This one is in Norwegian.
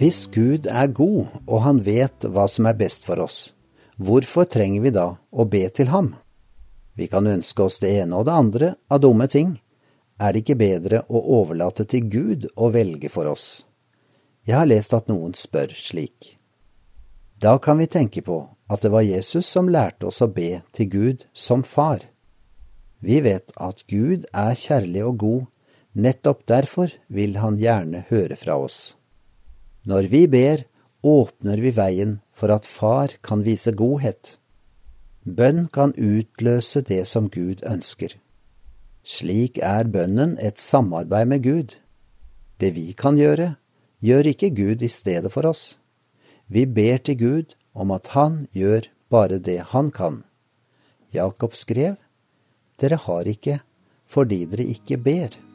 Hvis Gud er god, og han vet hva som er best for oss, hvorfor trenger vi da å be til ham? Vi kan ønske oss det ene og det andre av dumme ting. Er det ikke bedre å overlate til Gud å velge for oss? Jeg har lest at noen spør slik. Da kan vi tenke på at det var Jesus som lærte oss å be til Gud som far. Vi vet at Gud er kjærlig og god, nettopp derfor vil han gjerne høre fra oss. Når vi ber, åpner vi veien for at Far kan vise godhet. Bønn kan utløse det som Gud ønsker. Slik er bønnen et samarbeid med Gud. Det vi kan gjøre, gjør ikke Gud i stedet for oss. Vi ber til Gud om at Han gjør bare det Han kan. Jakob skrev, Dere har ikke fordi dere ikke ber.